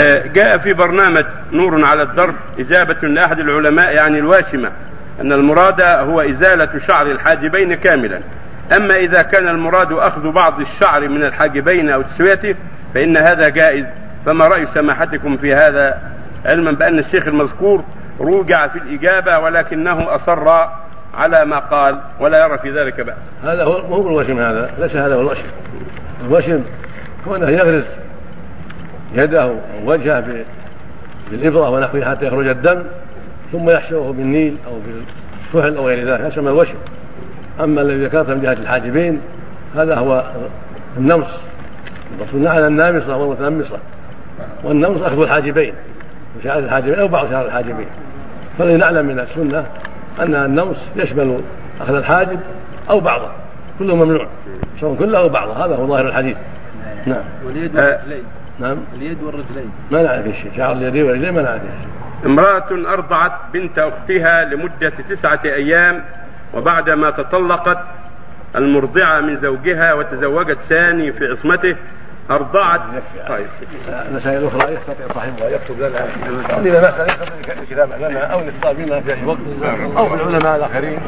آه، جاء في برنامج نور على الدرب إجابة لأحد العلماء يعني الواشمة أن المراد هو إزالة شعر الحاجبين كاملا. أما إذا كان المراد أخذ بعض الشعر من الحاجبين أو تسويته فإن هذا جائز. فما رأي سماحتكم في هذا؟ علما بأن الشيخ المذكور روجع في الإجابة ولكنه أصر على ما قال ولا يرى في ذلك بأس. هذا هو مو الوشم هذا ليس هذا هو الوشم الوشم هو أنه يغرس يده أو وجهه بالإبرة ونحوها حتى يخرج الدم ثم يحشره بالنيل أو بالكحل أو غير ذلك. هذا يسمى الوشم أما الذي ذكرت من جهة الحاجبين هذا هو النمص. الرسول نهى عن النامصة والمتنمصة. والنمص أخذ الحاجبين. شعر الحاجبين أو بعض شعر الحاجبين. فالذي نعلم من السنة أن النمص يشمل أخذ الحاجب أو بعضه. كله ممنوع. سواء كله أو بعضه. هذا هو ظاهر الحديث. نعم. آه، نعم. اليد والرجلين. ما نعرف شيء. شعر اليدين والرجلين ما نعرف شيء. امرأة أرضعت بنت أختها لمدة تسعة أيام وبعدما تطلقت المرضعة من زوجها وتزوجت ثاني في عصمته أرضعت. طيب. المسائل الاخرى يستطيع صاحبها يكتب لنا. ما كان يكتب الكتاب لنا الاتصال بنا في أي وقت أو بالعلماء الآخرين.